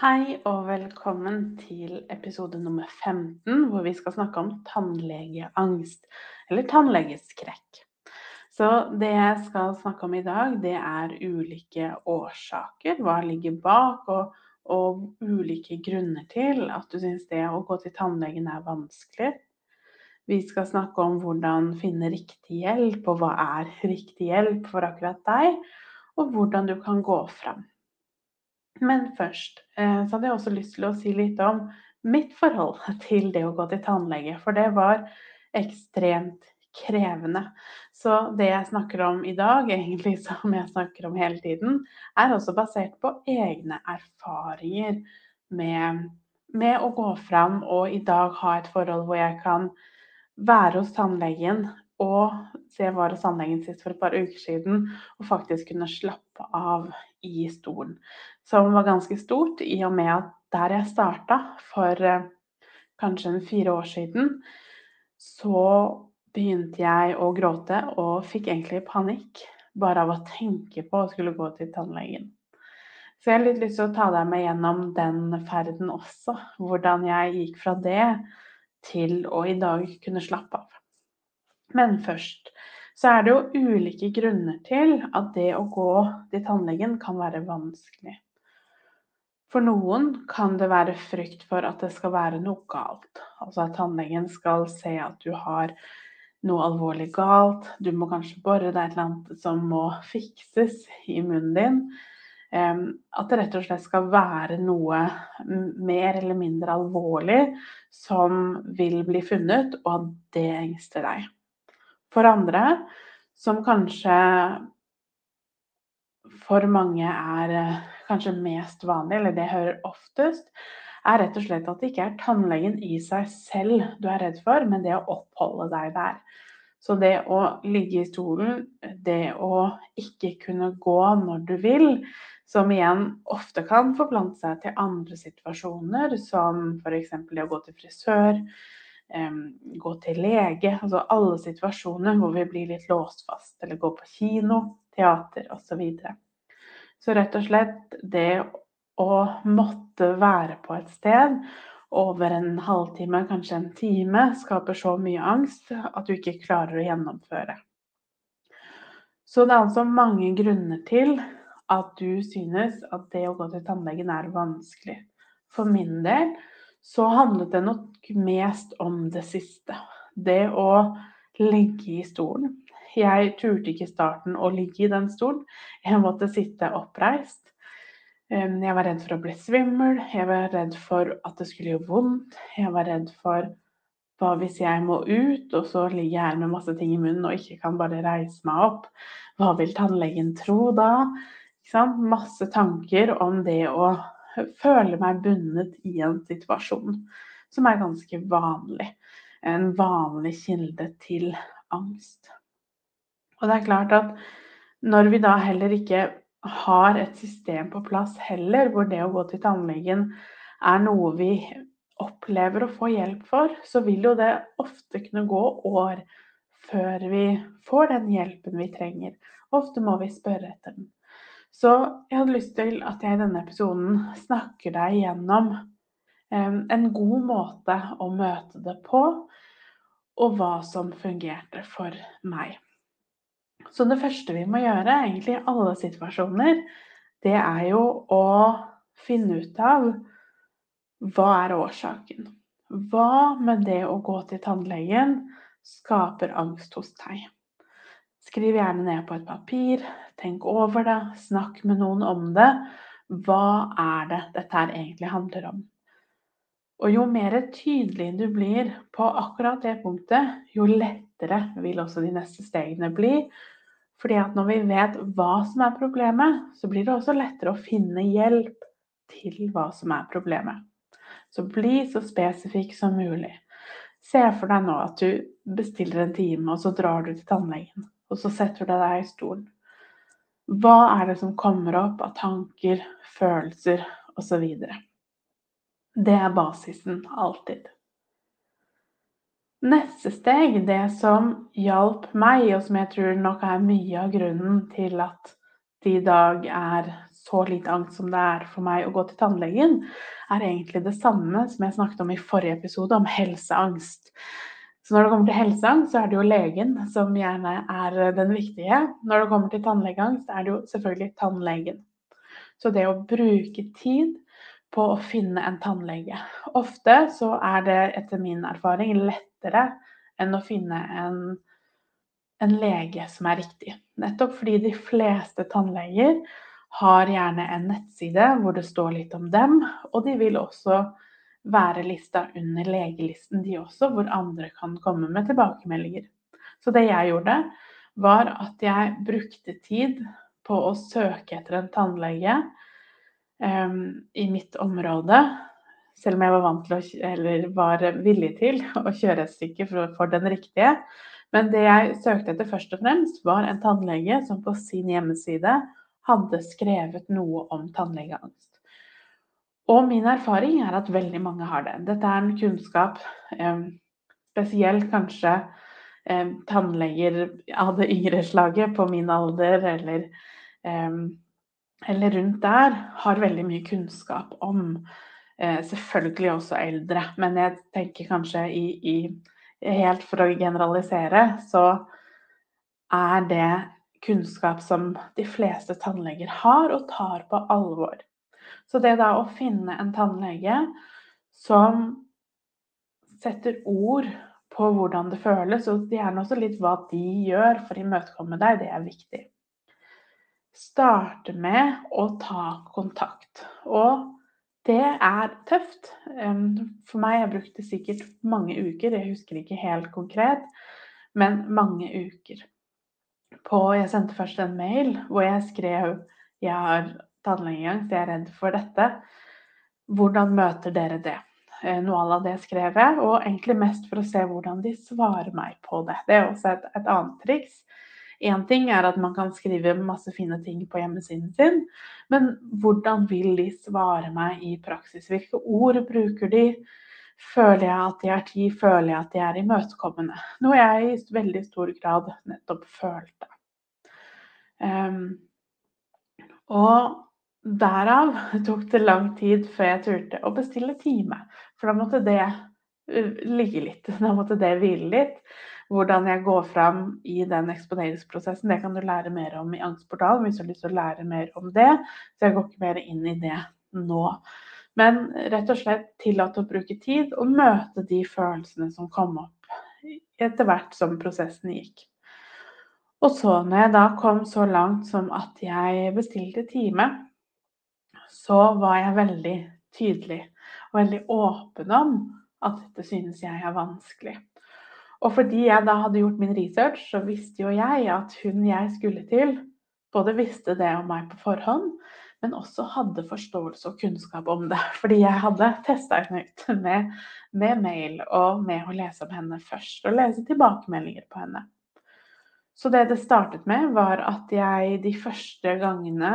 Hei og velkommen til episode nummer 15, hvor vi skal snakke om tannlegeangst, eller tannlegeskrekk. Så det jeg skal snakke om i dag, det er ulike årsaker. Hva ligger bak, og, og ulike grunner til at du syns det å gå til tannlegen er vanskelig. Vi skal snakke om hvordan finne riktig hjelp, og hva er riktig hjelp for akkurat deg, og hvordan du kan gå fram. Men først eh, så hadde jeg også lyst til å si litt om mitt forhold til det å gå til tannlege, for det var ekstremt krevende. Så det jeg snakker om i dag, egentlig som jeg snakker om hele tiden, er også basert på egne erfaringer med, med å gå fram og i dag ha et forhold hvor jeg kan være hos tannlegen og se var hos tannlegen sist for et par uker siden og faktisk kunne slappe av i stolen som var ganske stort, i og med at der jeg starta for eh, kanskje en fire år siden, så begynte jeg å gråte og fikk egentlig panikk bare av å tenke på å skulle gå til tannlegen. Så jeg har litt lyst til å ta deg med gjennom den ferden også. Hvordan jeg gikk fra det til å i dag kunne slappe av. Men først så er det jo ulike grunner til at det å gå til tannlegen kan være vanskelig. For noen kan det være frykt for at det skal være noe galt. Altså at tannlegen skal se at du har noe alvorlig galt. Du må kanskje bore, er et eller annet som må fikses i munnen din. At det rett og slett skal være noe mer eller mindre alvorlig som vil bli funnet, og at det engster deg. For andre, som kanskje for mange er eh, kanskje mest vanlig, eller det hører oftest, er rett og slett at det ikke er tannlegen i seg selv du er redd for, men det å oppholde deg der. Så det å ligge i stolen, det å ikke kunne gå når du vil, som igjen ofte kan forplante seg til andre situasjoner, som f.eks. det å gå til frisør, gå til lege, altså alle situasjoner hvor vi blir litt låst fast, eller gå på kino, teater osv. Så, så rett og slett det å måtte være på et sted over en halvtime, kanskje en time, skaper så mye angst at du ikke klarer å gjennomføre. Så det er altså mange grunner til at du synes at det å gå til tannlegen er vanskelig. For min del så handlet det nok mest om det siste. Det å ligge i stolen. Jeg turte ikke i starten å ligge i den stolen. Jeg måtte sitte oppreist. Jeg var redd for å bli svimmel. Jeg var redd for at det skulle gjøre vondt. Jeg var redd for hva hvis jeg må ut, og så ligger jeg her med masse ting i munnen og ikke kan bare reise meg opp? Hva vil tannlegen tro da? Masse tanker om det å føle meg bundet i en situasjon som er ganske vanlig. En vanlig kilde til angst. Og det er klart at når vi da heller ikke har et system på plass heller, hvor det å gå til tannlegen er noe vi opplever å få hjelp for, så vil jo det ofte kunne gå år før vi får den hjelpen vi trenger. Ofte må vi spørre etter den. Så jeg hadde lyst til at jeg i denne episoden snakker deg gjennom en god måte å møte det på, og hva som fungerte for meg. Så det første vi må gjøre, egentlig i alle situasjoner, det er jo å finne ut av hva er årsaken. Hva med det å gå til tannlegen skaper angst hos deg? Skriv gjerne ned på et papir, tenk over det, snakk med noen om det. Hva er det dette her egentlig handler om? Og jo mer tydelig du blir på akkurat det punktet, jo lettere vil også de neste stegene bli. Fordi at når vi vet hva som er problemet, så blir det også lettere å finne hjelp til hva som er problemet. Så bli så spesifikk som mulig. Se for deg nå at du bestiller en time, og så drar du til tannlegen. Og så setter du deg i stolen. Hva er det som kommer opp av tanker, følelser osv.? Det er basisen alltid. Neste steg, det som hjalp meg, og som jeg tror nok er mye av grunnen til at det i dag er så lite angst som det er for meg å gå til tannlegen, er egentlig det samme som jeg snakket om i forrige episode, om helseangst. Så når det kommer til helseangst, så er det jo legen som gjerne er den viktige. Når det kommer til tannlegeangst, er det jo selvfølgelig tannlegen. Så det å bruke tid på å finne en tannlege Ofte så er det etter min erfaring lettere enn å finne en en lege som er riktig. Nettopp fordi de fleste tannleger har gjerne en nettside hvor det står litt om dem, og de vil også være lista under legelisten, de også, hvor andre kan komme med tilbakemeldinger. Så det jeg gjorde, var at jeg brukte tid på å søke etter en tannlege um, i mitt område. Selv om jeg var, vant til å, eller var villig til å kjøre et stykke for, for den riktige, men det jeg søkte etter først og fremst, var en tannlege som på sin hjemmeside hadde skrevet noe om tannlegeangst. Og min erfaring er at veldig mange har det. Dette er en kunnskap eh, spesielt kanskje eh, tannleger av det yngre slaget på min alder eller, eh, eller rundt der, har veldig mye kunnskap om. Eh, selvfølgelig også eldre, men jeg tenker kanskje i, i helt for å generalisere, så er det kunnskap som de fleste tannleger har og tar på alvor. Så det da å finne en tannlege som setter ord på hvordan det føles, og gjerne også litt hva de gjør for å imøtekomme deg, det er viktig. Starte med å ta kontakt. Og det er tøft. For meg jeg brukte sikkert mange uker, jeg husker ikke helt konkret, men mange uker. På, jeg sendte først en mail hvor jeg skrev jeg har tannlegeangst, jeg er redd for dette. Hvordan møter dere det? Eh, noe av det skrev jeg, og egentlig mest for å se hvordan de svarer meg på det. Det er også et, et annet triks. Én ting er at man kan skrive masse fine ting på hjemmesiden sin, men hvordan vil de svare meg i praksis? Hvilke ord bruker de? Føler jeg at de har tid? Føler jeg at de er imøtekommende? Noe jeg i veldig stor grad nettopp følte. Um, og derav tok det lang tid før jeg turte å bestille time. For da måtte det uh, ligge litt. Da måtte det hvile litt hvordan jeg går fram i den eksponeringsprosessen, det kan du lære mer om i Angstportalen hvis du har lyst til å lære mer om det. Så jeg går ikke mer inn i det nå. Men rett og slett tillate å bruke tid og møte de følelsene som kom opp etter hvert som prosessen gikk. Og så når jeg da kom så langt som at jeg bestilte time, så var jeg veldig tydelig og veldig åpen om at dette synes jeg er vanskelig. Og fordi jeg da hadde gjort min research, så visste jo jeg at hun jeg skulle til, både visste det om meg på forhånd, men også hadde forståelse og kunnskap om det. Fordi jeg hadde testa henne ut med, med, mail og med å lese om henne først, og lese tilbakemeldinger på henne. Så det det startet med, var at jeg de første gangene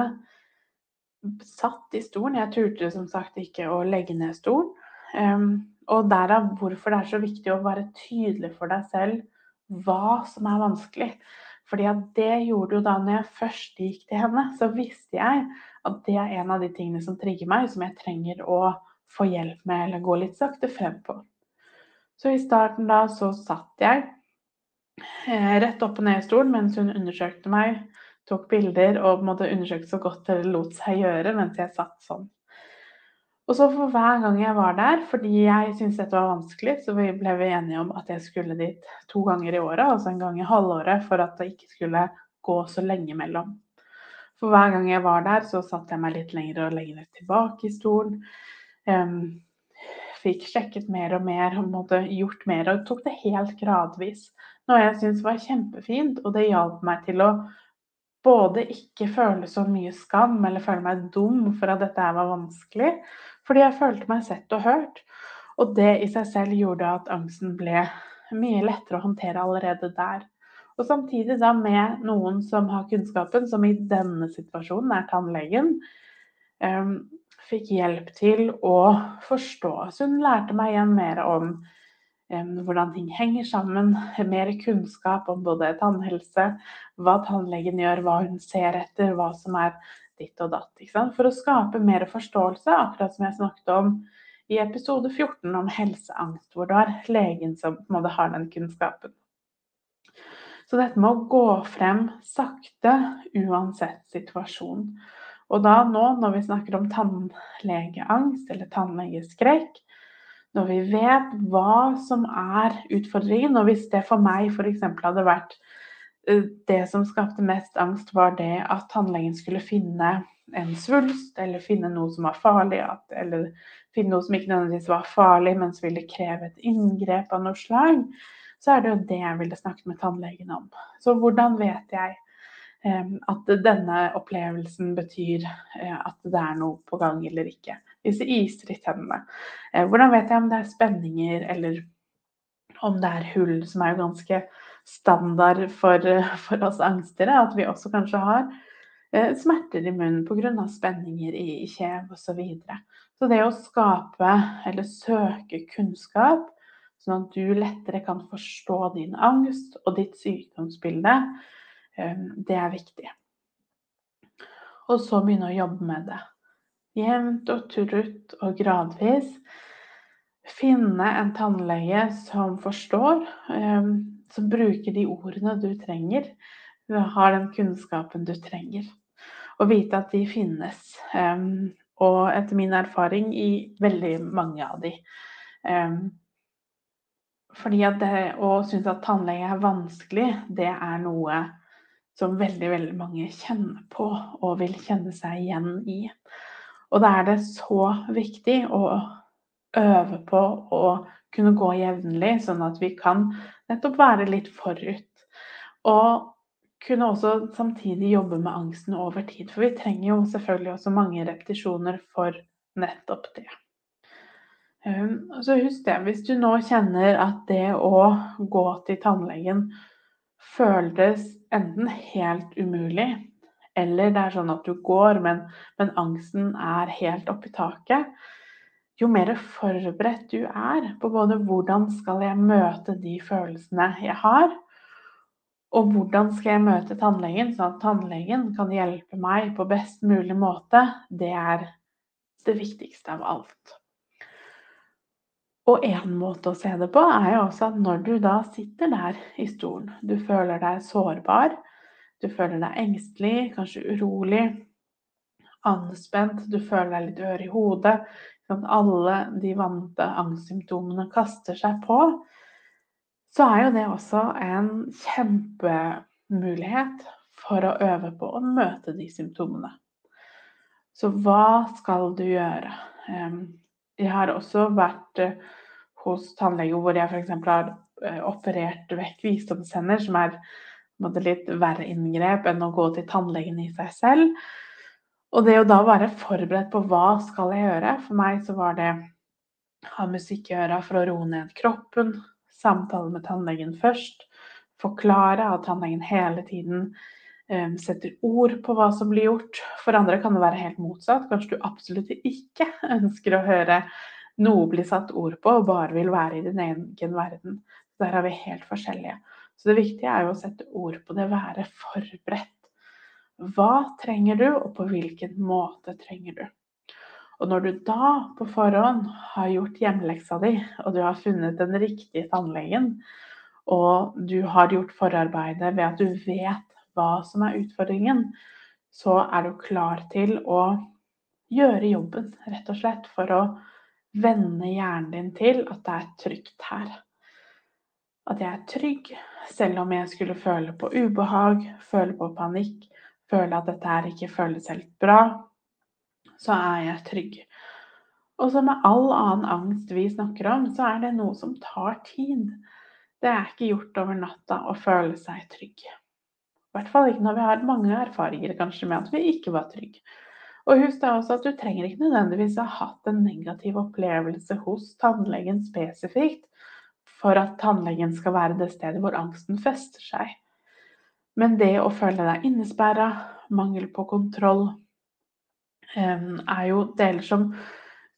satt i stolen. Jeg turte som sagt ikke å legge ned stolen. Um, og derav hvorfor det er så viktig å være tydelig for deg selv hva som er vanskelig. Fordi at det gjorde jo da når jeg først gikk til henne, så visste jeg at det er en av de tingene som trigger meg, som jeg trenger å få hjelp med eller gå litt sakte frem på. Så i starten da så satt jeg eh, rett opp og ned i stolen mens hun undersøkte meg, tok bilder og måtte undersøke så godt det lot seg gjøre mens jeg satt sånn. Og så for hver gang jeg var der, fordi jeg syntes dette var vanskelig, så ble vi enige om at jeg skulle dit to ganger i året, altså en gang i halvåret, for at det ikke skulle gå så lenge mellom. For hver gang jeg var der, så satte jeg meg litt lenger og lenger tilbake i stolen. Um, fikk sjekket mer og mer og måtte gjort mer, og tok det helt gradvis. Noe jeg syntes var kjempefint, og det hjalp meg til å både ikke føle så mye skam eller føle meg dum for at dette var vanskelig, fordi jeg følte meg sett og hørt. Og det i seg selv gjorde at angsten ble mye lettere å håndtere allerede der. Og samtidig da med noen som har kunnskapen, som i denne situasjonen er tannlegen, um, fikk hjelp til å forstå. Så hun lærte meg igjen mer om hvordan ting henger sammen, mer kunnskap om både tannhelse, hva tannlegen gjør, hva hun ser etter, hva som er ditt og datt. For å skape mer forståelse, akkurat som jeg snakket om i episode 14 om helseangst, hvor det er legen som måte, har den kunnskapen. Så dette med å gå frem sakte uansett situasjon. Og da nå når vi snakker om tannlegeangst eller tannlegeskrekk, når vi vet hva som er utfordringen, og hvis det for meg f.eks. hadde vært eh, det som skapte mest angst, var det at tannlegen skulle finne en svulst, eller finne noe som var farlig, eller finne noe som ikke nødvendigvis var farlig, men som ville kreve et inngrep av noe slag, så er det jo det jeg ville snakket med tannlegen om. Så hvordan vet jeg at denne opplevelsen betyr eh, at det er noe på gang eller ikke? Disse iser i tennene. Eh, hvordan vet jeg om det er spenninger eller om det er hull, som er jo ganske standard for, for oss angstere, at vi også kanskje har smerter i munnen pga. spenninger i kjev osv. Så, videre. Så det å skape eller søke kunnskap, sånn at du lettere kan forstå din angst og ditt sykdomsbilde, eh, det er viktig. Og så begynne å jobbe med det. Jevnt og trutt og gradvis. Finne en tannlege som forstår, eh, som bruker de ordene du trenger, har den kunnskapen du trenger. Og vite at de finnes. Eh, og etter min erfaring i veldig mange av de. Fordi at det å synes at tannlege er vanskelig, det er noe som veldig, veldig mange kjenner på og vil kjenne seg igjen i. Og da er det så viktig å øve på å kunne gå jevnlig, sånn at vi kan nettopp være litt forut. Og kunne også samtidig jobbe med angsten over tid. For vi trenger jo selvfølgelig også mange repetisjoner for nettopp det. Um, så husk det, hvis du nå kjenner at det å gå til tannlegen føles enten helt umulig, eller det er sånn at du går, men, men angsten er helt oppi taket, jo mer forberedt du er på både hvordan skal jeg møte de følelsene jeg har, og hvordan skal jeg møte tannlegen, sånn at tannlegen kan hjelpe meg på best mulig måte, det er det viktigste av alt. Og en måte å se det på er jo også at når du da sitter der i stolen, du føler deg sårbar, du føler deg engstelig, kanskje urolig, anspent, du føler deg litt ør i hodet, at alle de vante angstsymptomene kaster seg på, så er jo det også en kjempemulighet for å øve på å møte de symptomene. Så hva skal du gjøre? Jeg har også vært eh, hos tannlege hvor jeg f.eks. har eh, operert vekk visdomstenner, som er litt verre inngrep enn å gå til tannlegen i seg selv. Og det å da være forberedt på hva skal jeg gjøre For meg så var det ha musikk i øra for å roe ned kroppen, samtale med tannlegen først. Forklare at tannlegen hele tiden setter ord på hva som blir gjort. For andre kan det være helt motsatt. Kanskje du absolutt ikke ønsker å høre noe bli satt ord på, og bare vil være i din egen verden. Der er vi helt forskjellige. Så det viktige er jo å sette ord på det, være forberedt. Hva trenger du, og på hvilken måte trenger du? Og når du da på forhånd har gjort hjemmeleksa di, og du har funnet den riktige tannlegen, og du har gjort forarbeidet ved at du vet hva som er utfordringen, så er du klar til å gjøre jobben, rett og slett, for å vende hjernen din til at det er trygt her. At jeg er trygg, selv om jeg skulle føle på ubehag, føle på panikk, føle at dette her ikke føles helt bra, så er jeg trygg. Og som med all annen angst vi snakker om, så er det noe som tar tid. Det er ikke gjort over natta å føle seg trygg. I hvert fall ikke når vi har mange erfaringer kanskje med at vi ikke var trygge. Og husk da også at du trenger ikke nødvendigvis ha hatt en negativ opplevelse hos tannlegen spesifikt for at tannlegen skal være det stedet hvor angsten fester seg. Men det å føle deg innesperra, mangel på kontroll, eh, er jo deler som,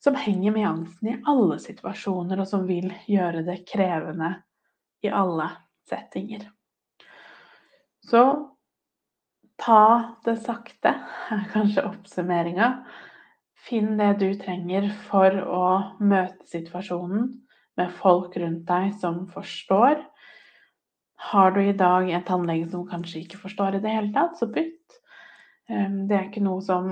som henger med angsten i alle situasjoner, og som vil gjøre det krevende i alle settinger. Så ta det sakte, er kanskje oppsummeringa. Finn det du trenger for å møte situasjonen med folk rundt deg som forstår. Har du i dag en tannlege som kanskje ikke forstår i det hele tatt, så bytt. Ehm, det er ikke noe som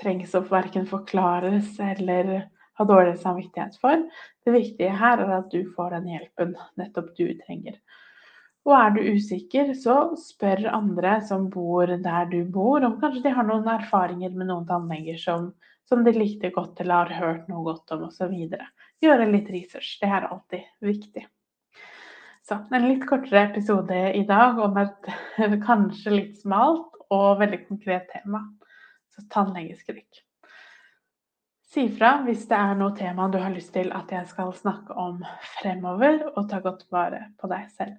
trengs å verken forklares eller ha dårlig samvittighet for. Det viktige her er at du får den hjelpen nettopp du trenger. Og er du usikker, så spør andre som bor der du bor, om kanskje de har noen erfaringer med noen tannleger som, som de likte godt eller har hørt noe godt om osv. Gjøre litt research. Det er alltid viktig. Så en litt kortere episode i dag om et kanskje litt smalt og veldig konkret tema. Så tannlegeskrekk. Si fra hvis det er noe tema du har lyst til at jeg skal snakke om fremover, og ta godt vare på deg selv.